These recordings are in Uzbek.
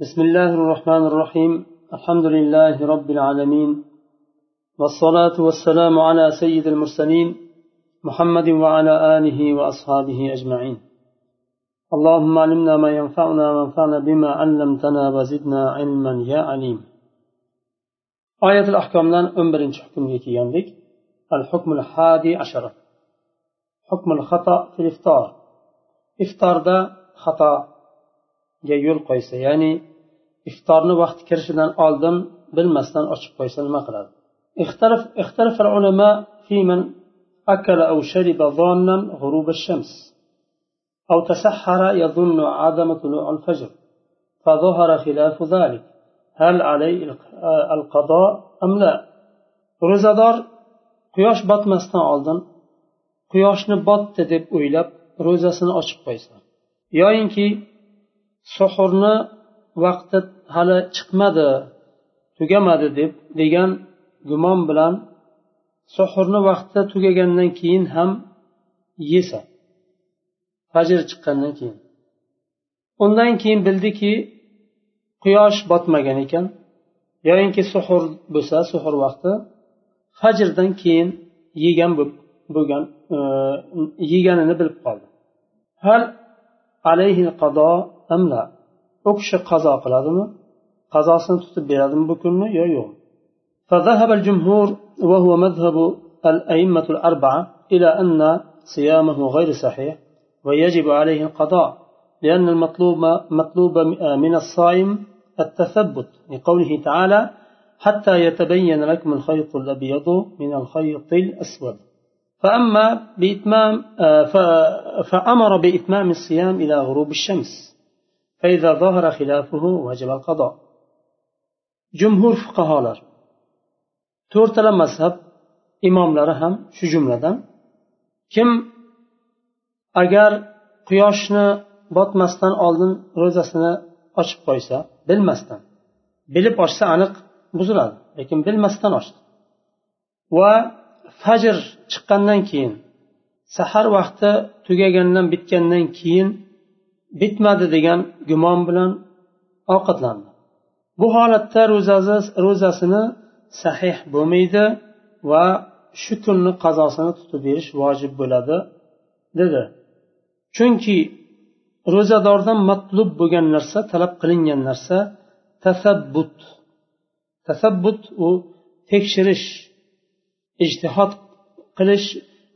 بسم الله الرحمن الرحيم. الحمد لله رب العالمين. والصلاة والسلام على سيد المرسلين محمد وعلى آله وأصحابه أجمعين. اللهم علمنا ما ينفعنا وانفعنا بما علمتنا وزدنا علما يا عليم. آية الأحكام لن أمبر حكم يندك الحكم الحادي عشر. حكم الخطأ في الإفطار. إفطار دا خطأ. yo'l qo'ysa ya'ni iftorni vaqti kirishidan oldin bilmasdan ochib qo'ysa nima qiladi اختلف اختلف العلماء في من أكل أو شرب ظانا غروب الشمس أو تسحر يظن عدم طلوع الفجر فظهر خلاف ذلك هل عليه القضاء أم لا ro'zador quyosh botmasdan oldin quyoshni botdi deb o'ylab ro'zasini ochib qo'ysa yoyinki suhurni vaqti hali chiqmadi tugamadi deb degan gumon bilan suhurni vaqti tugagandan keyin ham yesa fajr chiqqandan keyin. Undan keyin bildiki quyosh botmagan ekan. Yoyinki suhur bo'lsa suhur vaqti fajrdan keyin yegan bo'lgan e, yeganini bilib qoldi. Hal alayhi qado amla u kishi qazo qiladimi qazosini tutib beradimi bu kunni yo yo'q فذهب الجمهور وهو مذهب الأئمة الأربعة إلى أن صيامه غير صحيح ويجب عليه القضاء لأن المطلوب مطلوب من الصائم التثبت لقوله تعالى حتى يتبين لكم الخيط الأبيض من الخيط الأسود فأما بإتمام فأمر بإتمام الصيام إلى غروب الشمس فإذا ظهر خلافه وجب القضاء جمهور فقهاlar to'rtala mazhab imomlari ham shu jumladan kim agar quyoshni botmasdan oldin ro'zasini ochib qo'ysa bilmasdan bilib ochsa aniq buziladi lekin bilmasdan ochdi va fajr chiqqandan keyin sahar vaqti tugagandan bitgandan keyin bitmadi degan gumon bilan ovqatlandi. Bu holatda ro'zasi ro'zasini sahih bo'lmaydi va shu kunni qazosini tutib berish vojib bo'ladi dedi. Chunki ro'zadordan matlub bo'lgan narsa talab qilingan narsa tasabbut. Tasabbut u tekshirish ijtihod qilish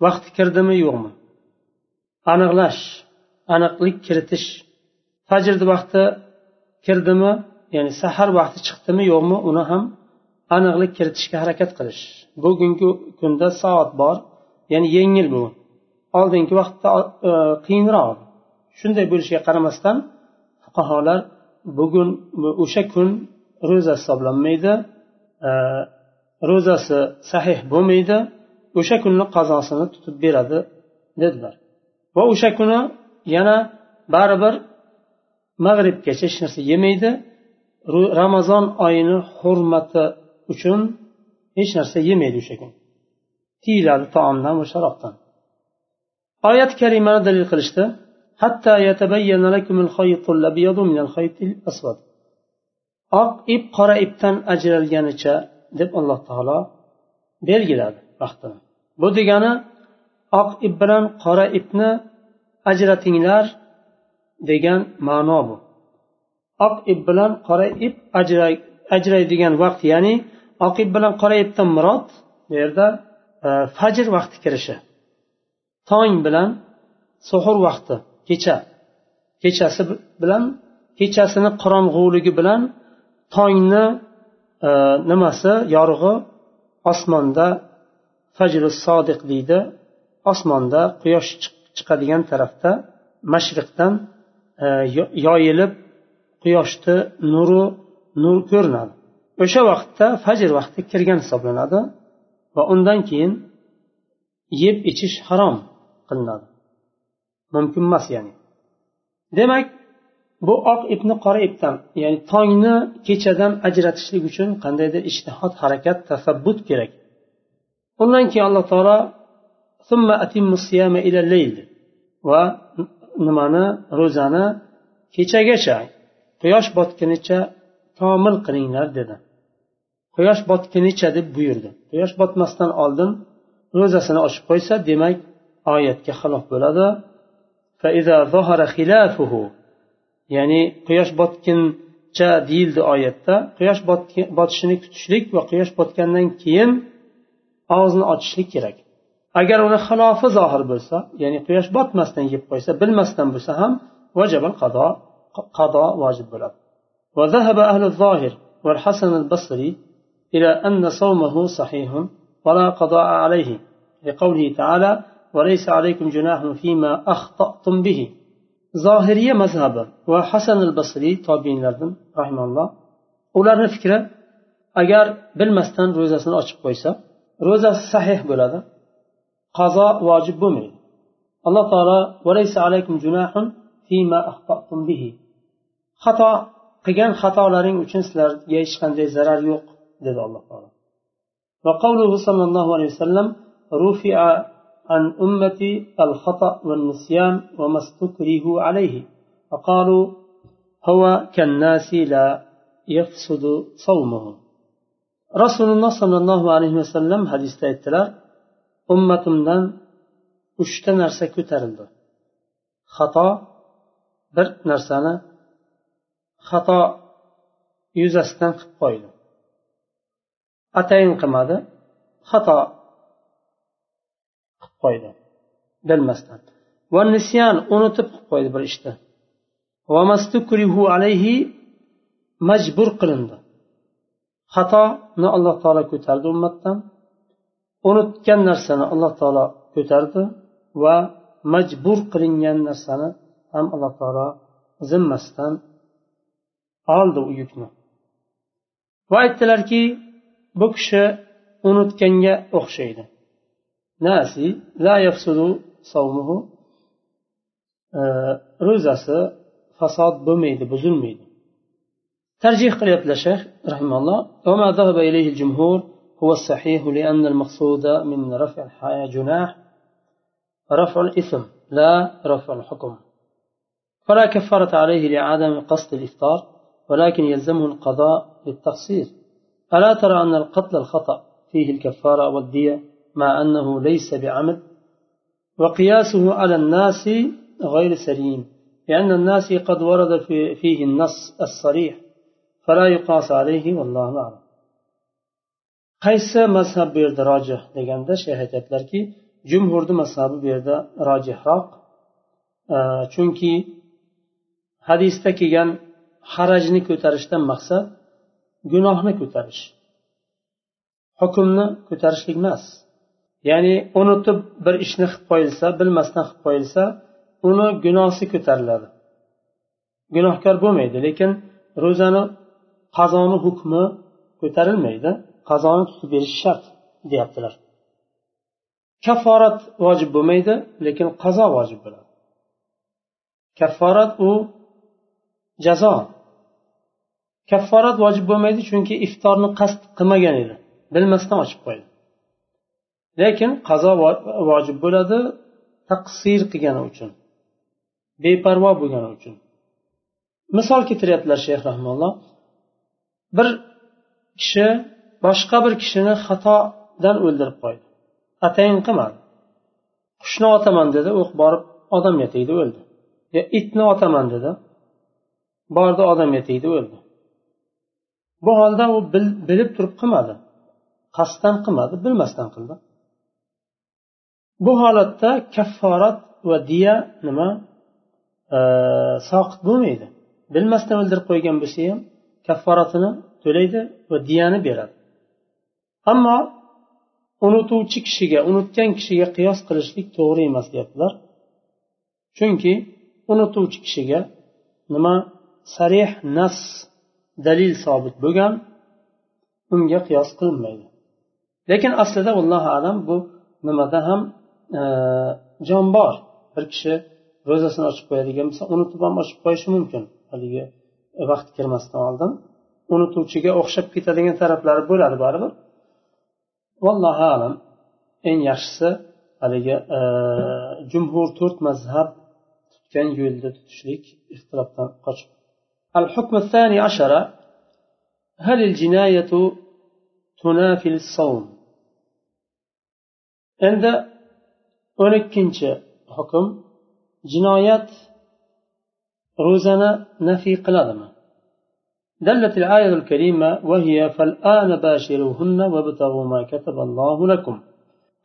vaqti kirdimi yo'qmi? Aniqlash. Aniqlik kiritish. Fajrni vaqti kirdimi ya'ni sahar vaqti chiqdimi yo'qmi uni ham aniqlik kiritishga harakat qilish. Bugungi kunda soat bor ya'ni yengil bu. Oldingi vaqtda e, qiyinroq. Shunday bo'lishiga qaramasdan fuqarolar bugun o'sha kun ro'za hisoblanmaydi e, ro'zasi sahih bo'lmaydi o'sha kunni qazosini tutib beradi dedilar. Va o'sha kuni yana baribir mag'ribgacha hech narsa yemaydi. Ramazon oyini hurmati uchun hech narsa yemaydi o'sha kun. Tiyiladi taomdan va sharobdan oyat karimani dalil qilishdi. Oq ip qora ipdan ajralganicha deb alloh taolo belgiladi vaqtini. Bu degani oq ip bilan qora ipni ajratinglar degan ma'no bu. Oq ip bilan qora ip ajraydigan vaqt ya'ni oq ip bilan qora ipdan murod bu yerda e, fajr vaqti kirishi. Tong bilan suhur vaqti kecha kechasi bilan kechasini qorong'uligi bilan tongni e, nimasi yorug'i osmonda fajri sodiq deydi osmonda quyosh chiqadigan tarafda mashriqdan e, yoyilib quyoshni nuri nur ko'rinadi. O'sha vaqtda fajr vaqti kirgan hisoblanadi va undan keyin yeb ichish harom qilinadi. Mumkin emas ya'ni. Demak bu oq ipni qora ipdan ya'ni tongni kechadan ajratishlik uchun qandaydir ishtihod harakat tasabbut kerak. Undan keyin alloh taolo va nimani ro'zani kechagacha quyosh botgunicha komil qilinglar dedi. Quyosh botgunicha deb buyurdi. Quyosh botmasdan oldin ro'zasini ochib qo'ysa demak oyatga xilof bo'ladi. Ya'ni quyosh botguncha deyildi oyatda. Quyosh botishini kutishlik va quyosh botgandan keyin og'izni ochishlik kerak. agar uni xilofi zohir bo'lsa ya'ni quyosh botmasdan yeb qo'ysa bilmasdan هم وجب القضاء قضاء واجب vojib bo'ladi وذهب أهل الظاهر والحسن البصري إلى أن صومه صحيح ولا قضاء عليه لقوله تعالى وليس عليكم جناح فيما أخطأتم به. ظاهرية مذهبة وحسن البصري طابين لردن رحمه الله أولا فكرة أجار بالمستن روزة سن أشب كويسة روزة صحيح بلادة qazo vojib bo'lmaydi alloh taolo xato qilgan xatolaring uchun sizlarga hech qanday zarar yo'q dedi alloh taolo وقوله صلى الله عليه وسلم رفع عن أمتي الخطأ والنسيان وما استكره عليه. فقالوا هو كالناس لا يفسد صومه رسول الله صلى الله عليه وسلم حديث aytdilar ummatimdan uchta narsa ko'tarildi. Xato bir narsani xato yuzasidan qilib qo'ydi atayin qilmadi xato qilib qo'ydi bilmasdan. Va nisyan unutib qilib qo'ydi bir ishni. Alayhi majbur qilindi. Xatoni alloh taolo ko'tardi ummatdan. Unutgan narsani alloh taolo ko'tardi va majbur qilingan narsani ham alloh taolo zimmasidan oldi u yukni. Va aytdilarki bu kishi unutganga o'xshaydi. Nasi la yafsudu savmuhu e, ro'zasi fasod bo'lmaydi buzilmaydi. Tarjih qilyaptilar shayx rahimalloh هو الصحيح لأن المقصود من رفع الجناح رفع الإثم لا رفع الحكم. فلا كفارة عليه لعدم قصد الإفطار ولكن يلزمه القضاء للتقصير. ألا ترى أن القتل الخطأ فيه الكفارة والدية مع أنه ليس بعمد وقياسه على الناس غير سليم لأن الناس قد ورد في فيه النص الصريح فلا يقاس عليه والله أعلم. Qaysi mazhab bu yerda rojih deganda shayx aytyaptilarki jumhurni mazhabi bu yerda rojihroq. Chunki hadisda kelgan harajni ko'tarishdan maqsad gunohni ko'tarish. Hukmni ko'tarishlik emas. Ya'ni unutib bir ishni qilib qo'yilsa bilmasdan qilib qo'yilsa uni gunohi ko'tariladi. Gunohkor bo'lmaydi lekin ro'zani qazoni hukmi ko'tarilmaydi. Qazoni tutib berish shart deyaptilar. Kafforat vojib bo'lmaydi lekin qazo vojib bo'ladi. Kafforat u jazo. Kafforat vojib bo'lmaydi chunki iftorni qasd qilmagan edi. Bilmasdan ochib qo'ydi. Lekin qazo vojib bo'ladi taqsir qilgani uchun beparvo bo'lgani uchun. Misol keltiryaptilar shayx rahmonloh bir kishi boshqa bir kishini xatodan o'ldirib qo'ydi. Atayin qilmadi. Qushni otaman dedi o'q borib odamga tegdi o'ldi. Yo itni otaman dedi. Bordi odamga tegdi o'ldi. Bu holda u bilib turib qilmadi. Qasddan qilmadi bilmasdan qildi. Bu holatda kafforat va diya nima e, soqit bo'lmaydi. Bilmasdan o'ldirib qo'ygan bo'lsa ham kafforatini to'laydi va diyani beradi. Ammo unutuvchi kishiga unutgan kishiga qiyos qilishlik to'g'ri emas deyaptilar. Chunki unutuvchi kishiga nima? Sarih nas dalil sobit bo'lgan unga qiyos qilinmaydi. Lekin aslida allohu alam bu nimada ham e, jon bor. Bir kishi ro'zasini ochib qo'yadigan bo'lsa unutib ham ochib qo'yishi mumkin. Haligi vaqt kirmasdan oldin unutuvchiga o'xshab ketadigan taraflari bo'ladi baribir. Vallohu alam eng yaxshisi haligi jumhur to'rt mazhab tutgan yo'lda tutishlik ixtilofdan qochib الحكم الثاني عشر هل الجناية تنافي الصوم عند أنكنش حكم جنايات روزنا نفي قلادما دلت الآية الكريمة وهي فالآن باشروهن وابتغوا ما كتب الله لكم.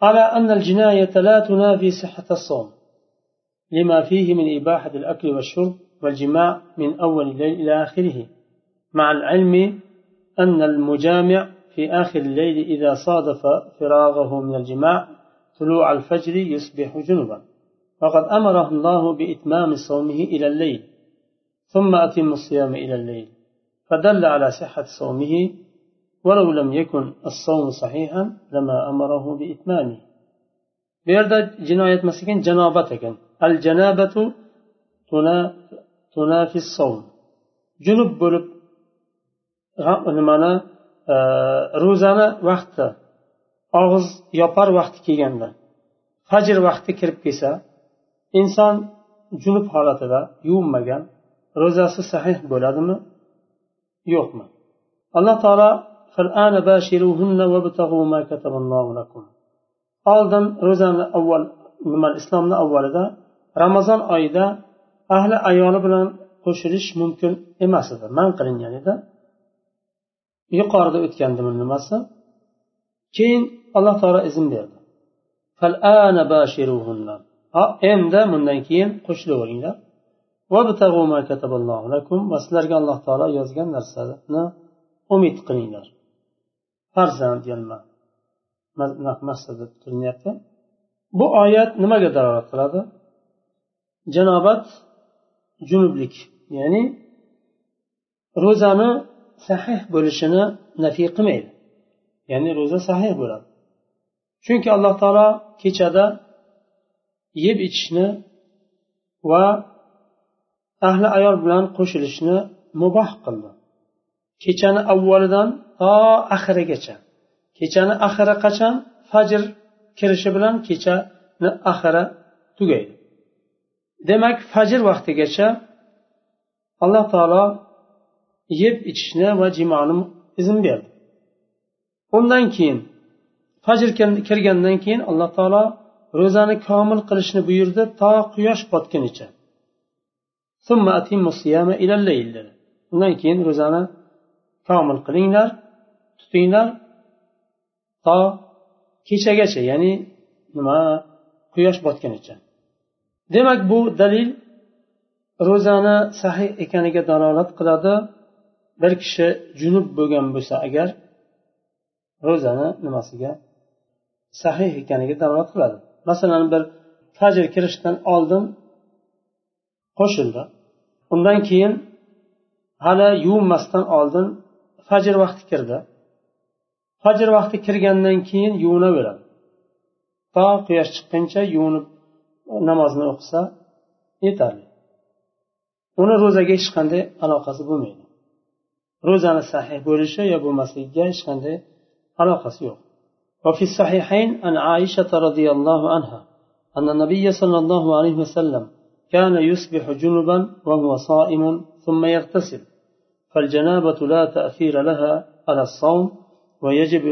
على أن الجناية لا تنافي صحة الصوم لما فيه من إباحة الأكل والشرب والجماع من أول الليل إلى آخره مع العلم أن المجامع في آخر الليل إذا صادف فراغه من الجماع طلوع الفجر يصبح جنبا. وقد أمره الله بإتمام صومه إلى الليل ثم أتم الصيام إلى الليل. فدل على صحة صومه ولو لم يكن الصوم صحيحا لما أمره بإتمامه بيرد جناية مسكين جنابتك الجنابة تنافي الصوم جنوب بولب nimani ro'zani vaqti og'iz yopar vaqti kelganda fajr vaqti kirib kelsa inson junub holatida yuvinmagan ro'zasi sahih bo'ladimi yo'qmi alloh taolo oldin ro'zani avval nima islomni avvalida ramazon oyida ahli ayoli bilan qo'shilish mumkin emas edi man qilingan edi yuqorida o'tgandi buni nimasi keyin alloh taolo izn berdi endi bundan keyin qo'shilaveringlar va sizlarga alloh taolo yozgan narsani umid qilinglar. Farzand yana maqsad qilinyapti bu oyat nimaga dalolat qiladi? Janobat junublik ya'ni ro'zani sahih bo'lishini nafiy qilmaydi. Ya'ni ro'za sahih bo'ladi. Chunki alloh taolo kechada yeb ichishni va ahli ayol bilan qo'shilishni muboh qildi. Kechani avvalidan to oxirigacha. Kechani oxiri qachon fajr kirishi bilan kechani oxiri tugaydi. Demak fajr vaqtigacha alloh taolo yeb ichishni va jimoni izn berdi. Undan keyin fajr kirgandan keyin alloh taolo ro'zani komil qilishni buyurdi to quyosh botgunicha. Undan keyin ro'zani komil qilinglar tutinglar to kechagacha ya'ni nima quyosh botgunicha demak bu dalil ro'zani sahih ekaniga dalolat qiladi. Bir kishi junub bo'lgan bo'lsa agar ro'zani nimasiga sahih ekaniga dalolat qiladi. Masalan bir fajr kirishdan oldin qo'shildi. undan keyin hali yuvinmasdan oldin fajr vaqti kirdi fajr vaqti kirgandan keyin yuvinaveradi to quyosh chiqquncha yuvinib namozni o'qisa yetarli uni ro'zaga hech qanday aloqasi bo'lmaydi ro'zani sahih bo'lishi yo bo'lmasligiga hech qanday aloqasi yo'q وفي الصحيحين عن عائشة رضي الله عنها أن النبي صلى الله عليه وسلم كان يصبح جنبا وهو صائم ثم يغتسل فالجنابة لا تأثير لها على الصوم ويجب,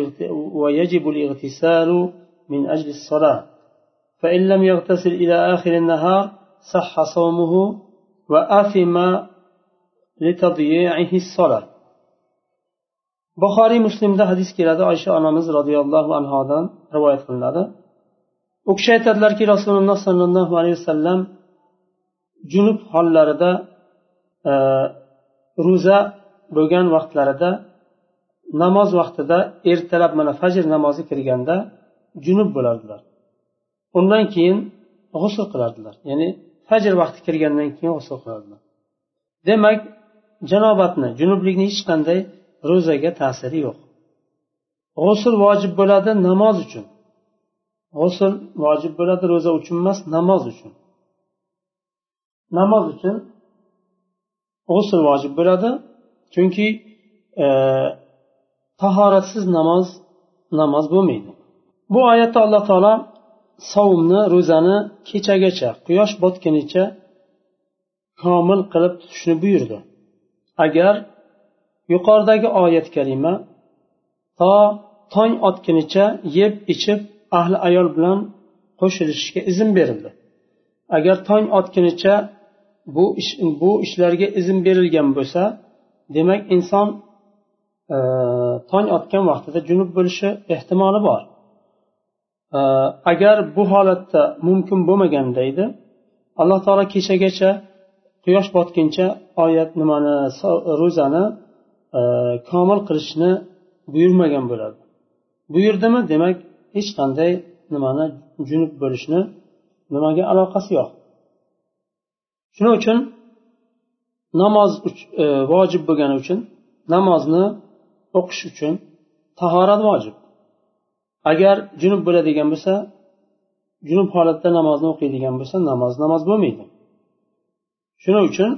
ويجب الاغتسال من أجل الصلاة. فإن لم يغتسل إلى آخر النهار صح صومه وأثم لتضييعه الصلاة. buxoriy muslimda hadis keladi oysha onamiz roziyallohu anhodan rivoyat qilinadi u kishi aytadilarki rasululloh sollallohu alayhi vasallam junub hollarida e, ro'za bo'lgan vaqtlarida namoz vaqtida ertalab mana fajr namozi kirganda junub bo'lardilar. Undan keyin g'usul qilardilar. Ya'ni fajr vaqti kirgandan keyin g'usul qilardilar. Demak janobatni junublikni hech qanday ro'zaga ta'siri yo'q. G'usul vojib bo'ladi namoz uchun. G'usul vojib bo'ladi ro'za uchun emas namoz uchun. Namoz uchun g'usul vojib bo'ladi. Chunki e, tahoratsiz namoz namoz bo'lmaydi. Bu oyatda alloh taolo savmni ro'zani kechagacha quyosh botgunicha komil qilib tutishni buyurdi. Agar yuqoridagi oyat kalima to tong otgunicha yeb ichib ahli ayol bilan qo'shilishga izn berildi. Agar tong otgunicha bu ish bu ishlarga izn berilgan bo'lsa demak inson e, tong otgan vaqtida junub bo'lishi ehtimoli bor. E, agar bu holatda mumkin bo'lmaganda edi alloh taolo kechagacha quyosh botguncha oyat nimani ro'zani e, komil qilishni buyurmagan bo'ladi. Buyurdimi? Demak hech qanday nimani junub bo'lishni nimaga aloqasi yo'q. Shuning uchun namoz e, vojib bo'lgani uchun namozni o'qish uchun tahorat vojib. Agar junub bo'ladigan bo'lsa junub holatda namozni o'qiydigan bo'lsa namoz namoz bo'lmaydi. Shuning uchun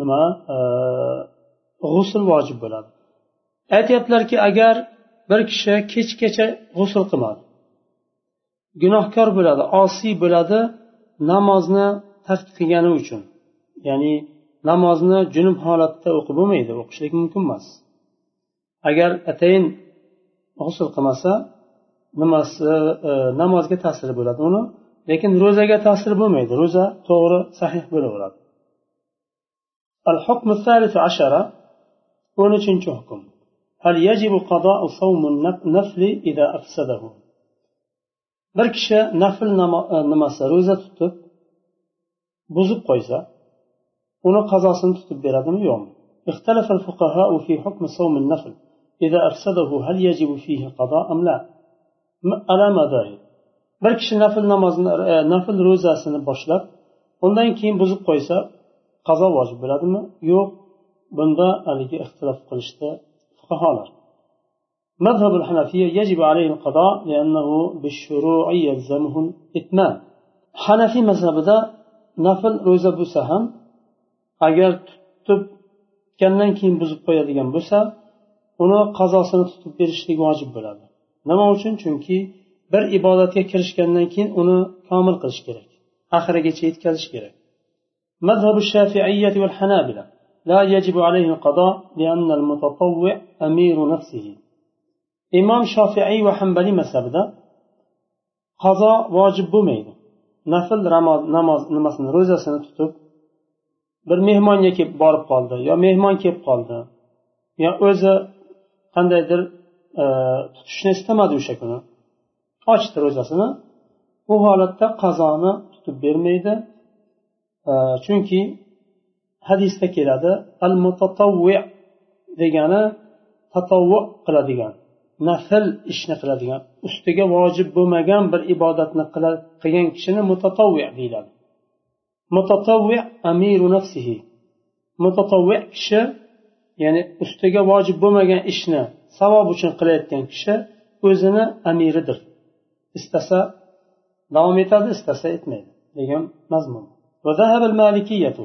nima e, g'usul vojib bo'ladi. Aytyaptilarki agar bir kishi kechgacha g'usul qilmadi gunohkor bo'ladi osiy bo'ladi namozni tark qilgani uchun ya'ni namozni junub holatda o'qib bo'lmaydi o'qishlik mumkin emas agar atayin g'usul qilmasa nimasi e, namozga ta'siri bo'ladi uni lekin ro'zaga ta'siri bo'lmaydi ro'za to'g'ri sahih bo'laveradi الحكم الثالث عشر ونشنش حكم هل يجب قضاء صوم النفل إذا أفسده bir kishi nafl nimasi ro'za tutib buzib qo'ysa uni qazosini tutib beradimi yo'qmi اختلف الفقهاء في حكم صوم النفل إذا أفسده هل يجب فيه قضاء أم لا على مذاهب bir kishi nafl namozni nafl ro'zasini boshlab undan keyin buzib qo'ysa qazo vojib bo'ladimi yo'q bunda haligi ixtilof qilishdi fuqarolar مذهب الحنفية يجب عليه القضاء لأنه بالشروع يلزمه الإتمام حنفي مذهبدا nafl ro'za bo'lsa ham agar tutibgandan keyin buzib qo'yadigan bo'lsa uni qazosini tutib berishlik vojib bo'ladi nima uchun chunki bir ibodatga kirishgandan keyin uni komil qilish kerak oxirigacha yetkazish kerak مذهب الشافعية والحنابلة لا يجب عليه القضاء لأن المتطوع أمير نفسه imom shofiiy va hambaliy mazhabida qazo vojib bo'lmaydi Nafl namoz nimasini ro'zasini tutib bir mehmonga kelib borib qoldi yo mehmon kelib qoldi yo o'zi qandaydir e, tutishni istamadi o'sha kuni. Ochdi ro'zasini. U holatda qazoni tutib bermaydi. E, chunki hadisda keladi al mutatavvi degani tatovvu qiladigan. nafl ishni qiladigan ustiga vojib bo'lmagan bir ibodatni qilgan kishini mutatavvi deyiladi mutatavvi amiru nafsihi mutatavvi kishi ya'ni ustiga vojib bo'lmagan ishni savob uchun qilayotgan kishi o'zini amiridir istasa davom etadi istasa etmaydi degan mazmun وذهب المالكية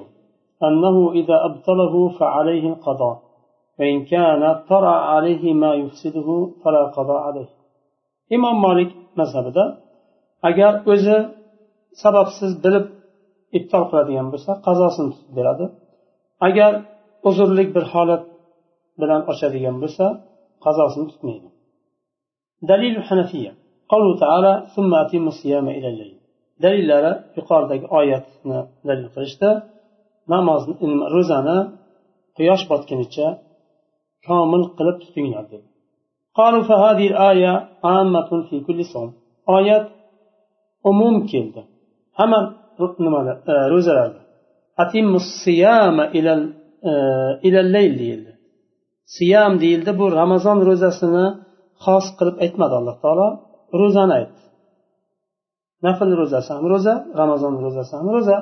أنه إذا أبطله فعليه القضاء وإن كان طرأ عليه ما يفسده فلا قضاء عليه imom molik mazhabida agar o'zi sababsiz bilib ibtol qiladigan bo'lsa qazosini tutib beradi agar uzrlik bir holat bilan ochadigan bo'lsa qazosini tutmaydi dalil hanafiya قوله تعالى ثم أتم الصيام إلى الليل dalillari yuqoridagi oyatni dalil qilishda namozni ro'zani quyosh botgunicha komil qilib tutinglar dedi. Oyat umum keldi. Hamma nimalar e, ro'zalarga e, deyildi. Siyam deyildi bu ramazon ro'zasini xos qilib aytmadi alloh taolo. Ro'zani aytdi. Nafl ro'zasi ham ro'za ramazon ro'zasi ham ro'za.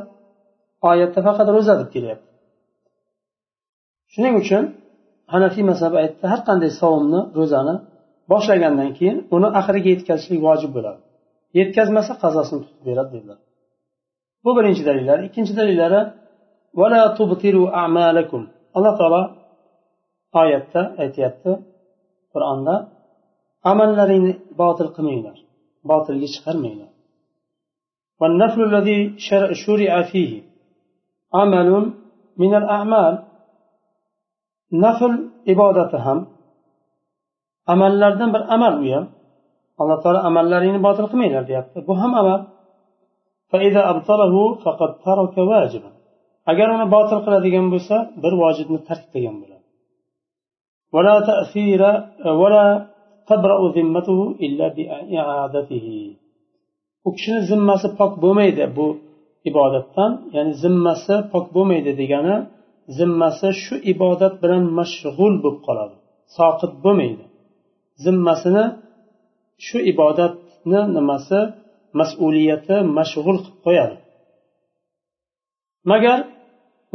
Oyatda faqat ro'za deb kelyapti. Shuning uchun hanafiy mazhabi aytdi har qanday savomni ro'zani boshlagandan keyin uni oxiriga yetkazishlik vojib bo'ladi yetkazmasa qazosini tutib beradi dedilar bu birinchi dalillari ikkinchi dalillari alloh taolo oyatda aytyapti qur'onda amallaringni botil qilmanglar botilga chiqarmanglar والنفل الذي شرع فيه عمل من الأعمال nafl ibodati ham amallardan bir amal u ham alloh taolo amallaringni botil qilmanglar deyapti. Bu ham amal. Agar uni botil qiladigan bo'lsa bir vojibni tark qilgan bo'ladi. U kishini zimmasi pok bo'lmaydi bu ibodatdan ya'ni zimmasi pok bo'lmaydi degani zimmasi shu ibodat bilan mashg'ul bo'lib qoladi soqit bo'lmaydi zimmasini shu ibodatni nimasi mas'uliyati mashg'ul qilib qo'yadi magar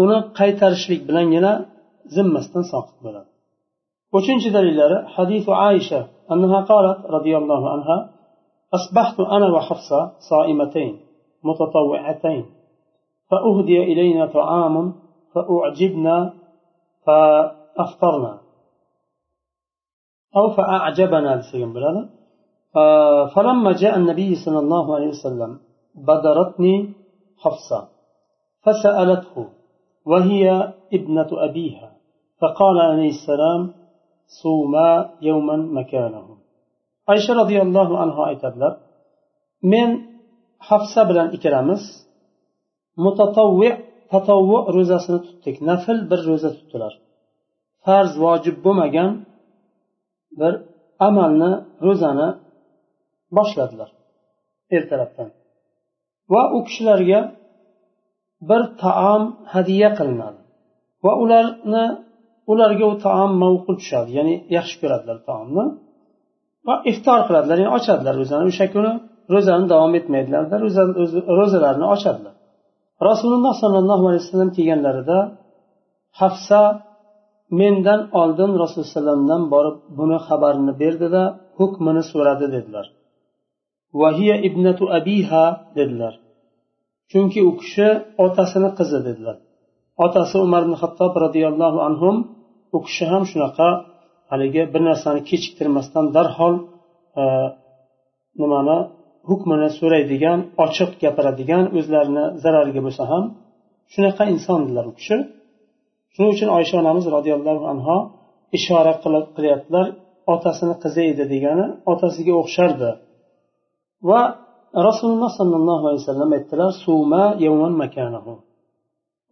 uni qaytarishlik bilangina zimmasidan soqit bo'ladi uchinchi dalillari hadisu aisha annaha qalat roziyallohu anha أصبحت أنا وحفصة صائمتين متطوعتين فأهدي إلينا طعام فأعجبنا فأفطرنا أو فأعجبنا فلما جاء النبي صلى الله عليه وسلم بدرتني حفصة فسألته وهي ابنة أبيها؟ فقال عليه السلام صوما يوما مكانه. aysha roziyallohu anhu aytadilar men hafsa bilan ikkalamiz mutatovvi tatovvu ro'zasini tutdik. Nafl bir ro'za tutdilar. Farz vojib bo'lmagan bir amalni ro'zani boshladilar ertalabdan va u kishilarga bir taom hadya qilinadi. Va ularni ularga u taom mavqul tushadi. Ya'ni yaxshi ko'radilar taomni. Va iftor qiladilar ya'ni ochadilar ro'zani. O'sha kuni ro'zani davom etmaydilarda ro'zalarini ochadilar. Rasululloh sollallohu alayhi vasallam kelganlarida hafsa mendan oldin rasululloh alayhivasallamdan borib buni xabarini berdida hukmini so'radi dedilar. Vahiya ibnatu abiha dedilar. Chunki u kishi otasini qizi dedilar. Otasi umar ibn hattob roziyallohu anhu u kishi ham shunaqa haligi bir narsani kechiktirmasdan darhol e, nimani hukmini so'raydigan ochiq gapiradigan o'zlarini zarariga bo'lsa ham shunaqa insondilar u kishi. Shuning uchun oysha onamiz roziyallohu anhu ishora qilib qilyaptilar otasini qizi edi degani otasiga o'xshardi. Va rasululloh sollallohu alayhi vasallam aytdilar suma makanahu.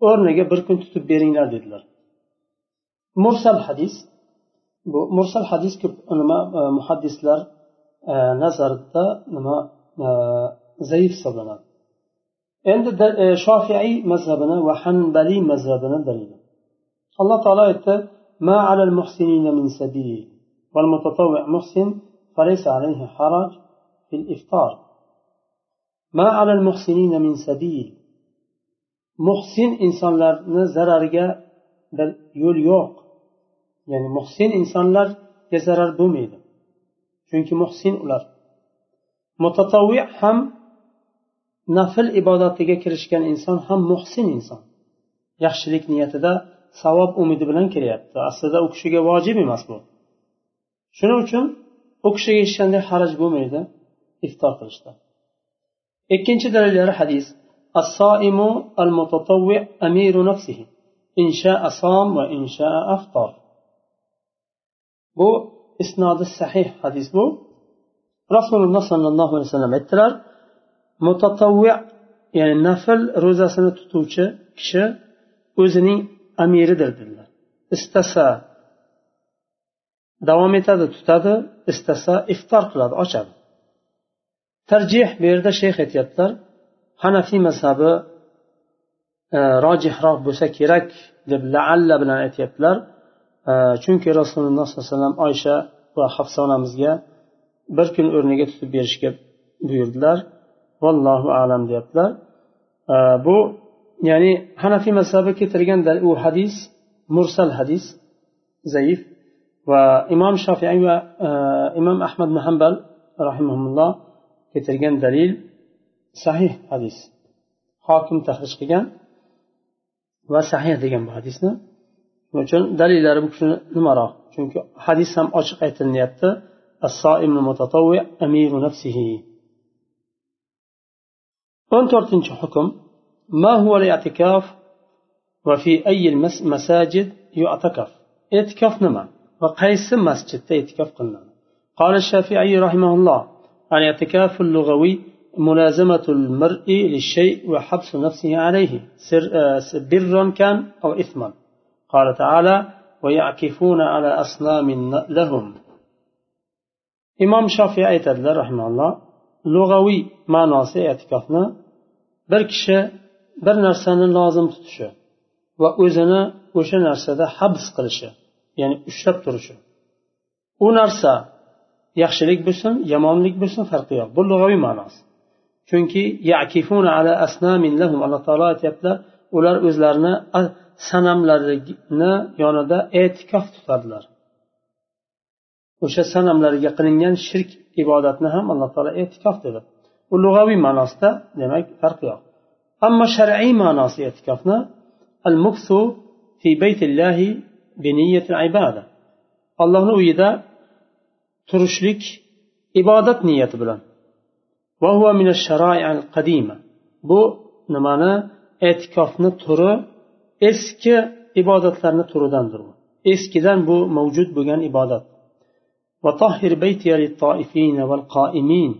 O'rniga bir kun tutib beringlar dedilar. Mursal hadis. Bu mursal hadis ko'p nima e, muhaddislar e, nazarida nima zaif hisoblanadi endi shofiiy mazhabini va hanbaliy mazhabini dalili alloh taolo aytdi ما على المحسنين من سبيل والمتطوع محسن فليس عليه حرج في الإفطار. ما على المحسنين من سبيل. محسن إنسان لرنا زرر يول يوق. يعني محسن إنسان لر يزرر بميل شنك محسن لرنا mutatavvi ham nafl ibodatiga kirishgan inson ham muhsin inson yaxshilik niyatida savob umidi bilan kelyapti aslida u kishiga vojib emas bu shuning uchun u kishiga hech qanday haraj bo'lmaydi iftor qilishda ikkinchi dalillari hadis الصائم المتطوع أمير نفسه إن شاء صام وإن شاء أفطر bu isnodi sahih hadis bu rasululloh sollallohu alayhi vasallam aytdilar mutatavvi ya'ni nafl ro'zasini tutuvchi kishi o'zining amiridir dedilar. Istasa davom etadi tutadi istasa iftor qiladi ochadi. Tarjih bu yerda shayx aytyaptilar hanafiy mazhabi e, rojihroq bo'lsa kerak deb laalla bilan aytyaptilar. E, chunki rasululloh sollallohu alayhi vasallam oysha va hafsa onamizga bir kun o'rniga tutib berishga buyurdilar. Vallohu alam deyaptilar. Bu ya'ni hanafiy mazhabi keltirgan u hadis mursal hadis zaif. Va imom shofiy va e, imom ahmad ibn hambal keltirgan dalil sahih hadis. Hokim tahrij qilgan va sahih degan bu hadisni. Shuning uchun? Dalillari bu kishini nimaroq chunki hadis ham ochiq aytilyapti o'n to'rtinchi hukm ما هو الاعتكاف؟ وفي أي المساجد يعتكف؟ nima va qaysi masjidda e'tikof qilinadi قال الشافعي رحمه الله الاعتكاف اللغوي ملازمة المرء للشيء وحبس نفسه عليه. سر برا كان أو إثما. قال تعالى ويعكفون على أصنام لهم. imom shofiy aytadilar rahmanalloh lug'aviy ma'nosi e'tikofni bir kishi bir narsani lozim tutishi va o'zini o'sha narsada habs qilishi ya'ni ushlab turishi. U narsa yaxshilik bo'lsin yomonlik bo'lsin farqi yo'q. Bu lug'aviy ma'nosi. Chunki ala asnamin lahum alloh taolo aytyaptilar ular o'zlarini sanamlarini yonida e'tikof tutadilar. O'sha sanamlarga qilingan shirk ibodatni ham alloh taolo e'tikof dedi. U lug'aviy ma'nosida demak farqi yo'q. Ammo shar'iy ma'nosi e'tikofni al muksu fi baytillahi ibada allohni uyida turishlik ibodat niyati bilan. Bu nimani? E'tikofni turi eski ibodatlarni turidandir eskidan bu mavjud bo'lgan ibodat. وطهر بيتي للطائفين والقائمين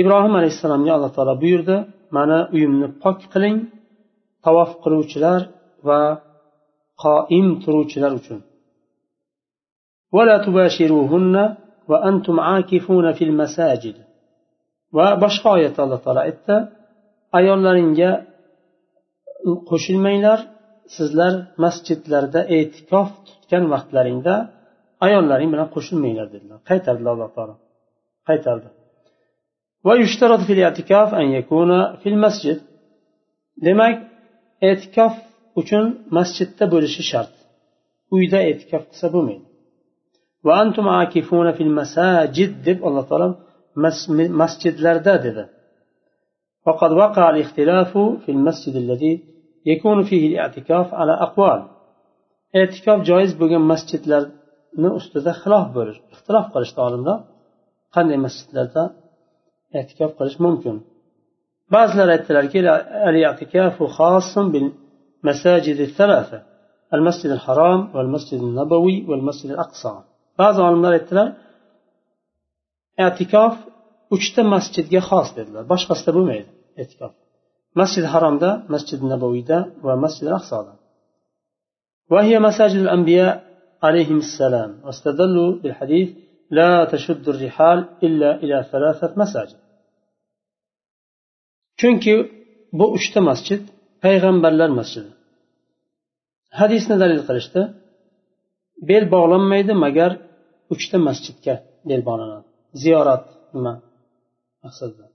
ibrohim alayhissalomga alloh taolo buyurdi mana uyimni pok qiling tavof qiluvchilar va qoim turuvchilar uchun. Va boshqa oyatda alloh taolo aytdi ayollaringga qo'shilmanglar sizlar masjidlarda e'tikof tutgan vaqtlaringda ayollaring bilan qo'shilmanglar dedilar qaytardilar alloh taolo qaytardi demak e'tikof uchun masjidda bo'lishi shart uyda e'tikof qilsa bo'lmaydi deb alloh taolo masjidlarda dedi وقد وقع الاختلاف في المسجد الذي يكون فيه الاعتكاف على أقوال e'tikof joiz bo'lgan masjidlarni ustida xilof bo'lish ixtilof qilishdi olimlar qanday masjidlarda e'tikof qilish mumkin ba'zilar aytdilarki المساجد الثلاثة المسجد الحرام والمسجد النبوي والمسجد الأقصى ba'zi olimlar aytdilar e'tikof uchta masjidga xos dedilar boshqasida bo'lmaydi e'tikof masjid haromda masjid nabaviyda va masjid aqsoda وهي مساجد الأنبياء عليهم السلام واستدلوا بالحديث لا تشد الرحال إلا إلى ثلاثة مساجد chunki bu uchta masjid payg'ambarlar masjidi hadisni dalil qilishdi bel bog'lanmaydi magar uchta masjidga bel bog'lanadi ziyorat nima maqsadda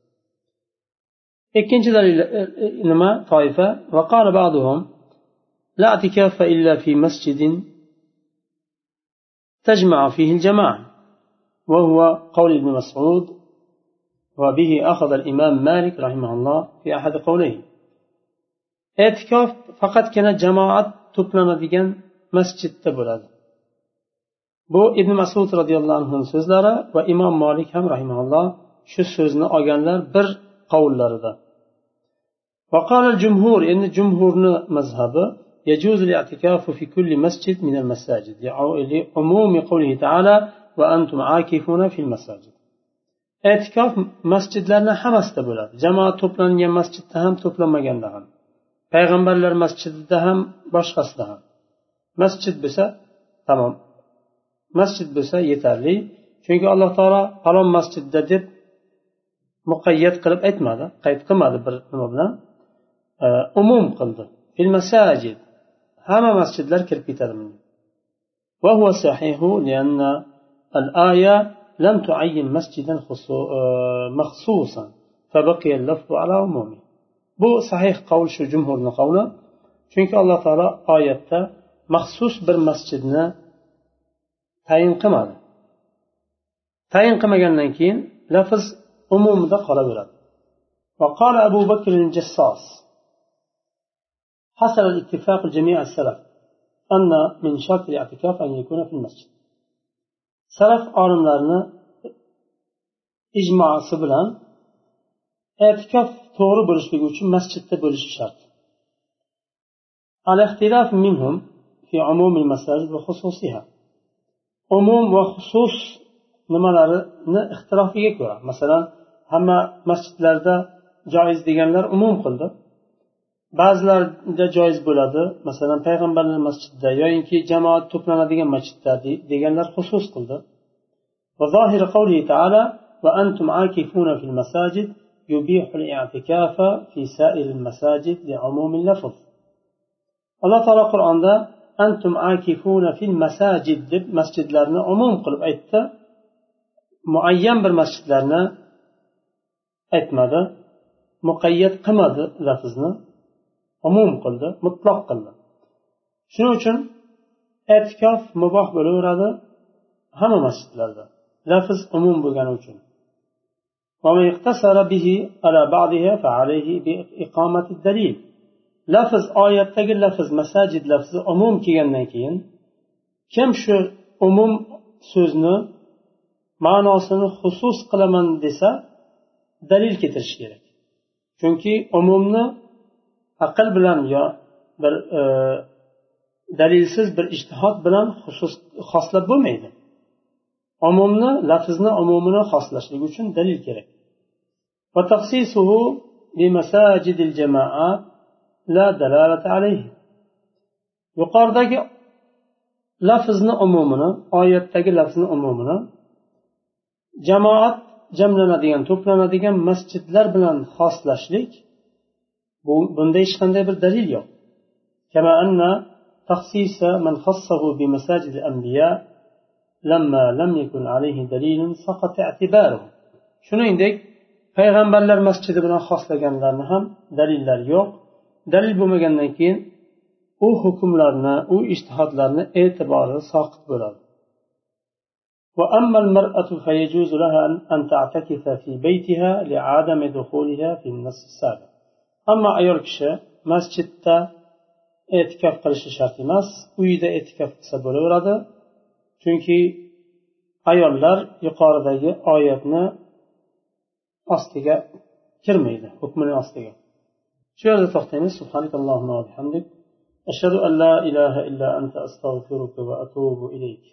ikkinchi dalil nima toifa وقال بعضهم لا اعتكاف إلا في مسجد تجمع فيه الجماعة وهو قول ابن مسعود وبه أخذ الإمام مالك رحمه الله في أحد قوليه e'tikof faqatgina jamoat to'planadigan masjidda bo'ladi bu ibn masud roziyallohu anhu so'zlari va imom molik ham rahimaulloh shu so'zni olganlar bir qovullarida وقال الجمهور إن جمهورنا مذهب يجوز الاعتكاف في كل مسجد من المساجد لعموم قوله تعالى وأنتم عاكفون في المساجد e'tikof masjidlarni hammasida bo'ladi jamoat to'plangan masjidda ham to'planmaganda ham payg'ambarlar masjidida ham boshqasida ham masjid bo'lsa tamom masjid bo'lsa yetarli chunki alloh taolo falon masjidda deb muqayyat qilib aytmadi qayd qilmadi bir nima bilan umum qildi fil masajid hamma masjidlar kirib ketadi وهو صحيح لأن الآية لم تعين مسجدا مخصوصا فبقي اللفظ على عمومه bu sahih qavl shu jumhurni qavli chunki alloh taolo oyatda maxsus bir masjidni tayin qilmadi tayin qilmagandan keyin lafz umumida qolaveradi وقال أبو بكر الجساس حصل الاتفاق جميع السلف أن من شرط الاعتكاف أن يكون في المسجد سلف olimlarni ijmosi bilan e'tikof to'g'ri bo'lishligi uchun masjidda bo'lishi shart الاختلاف منهم في عموم المساجد وخصوصها umum va xusus nimalarini ixtilofiga ko'ra masalan hamma masjidlarda joiz deganlar umum qildi ba'zilarida joiz bo'ladi masalan payg'ambarlar masjidida yoyinki jamoat to'planadigan masjidda deganlar xusus qildi وظاهر قوله تعالى وأنتم عاكفون في المساجد يبيح الاعتكاف في سائر المساجد لعموم اللفظ alloh taolo qur'onda antum akifuna fil masajid deb masjidlarni umum qilib aytdi muayyan bir masjidlarni aytmadi muqayyat qilmadi lafzni umum qildi mutloq qildi. Shuning uchun etikof muboh bo'laveradi hamma masjidlarda lafz umum bo'lgani uchun. Lafz oyatdagi lafz masajid lafzi umum kelgandan keyin kim shu umum so'zni ma'nosini xusus qilaman desa dalil keltirishi kerak. Chunki umumni aql bilan yo bir e, dalilsiz bir ijtihod bilan xusus xoslab bo'lmaydi. Umumni lafzni umumini xoslashlik uchun dalil kerak. Yuqoridagi lafzni umumini oyatdagi lafzni umumini jamoat jamlanadigan to'planadigan masjidlar bilan xoslashlik bunda hech qanday bir dalil yo'q كما أن تخصيص من خصه بمساجد الأنبياء لما لم يكن عليه دليل سقط اعتباره shuningdek payg'ambarlar masjidi bilan xoslaganlarni ham dalillar yo'q dalil bo'lmagandan keyin u hukmlarni u ishtihodlarni e'tibori soqit bo'ladi وأما المرأة فيجوز لها أن تعتكف في بيتها لعدم دخولها في النص السابق ammo ayol kishi masjidda e'tikof qilishi shart emas uyida e'tikof qilsa bo'laveradi. Chunki ayollar yuqoridagi oyatni ostiga kirmaydi hukmini ostiga. Shu yerda to'xtaymiz. Subhanakallohumma ashhadu an la ilaha illa anta astag'firuka va atubu ilayk.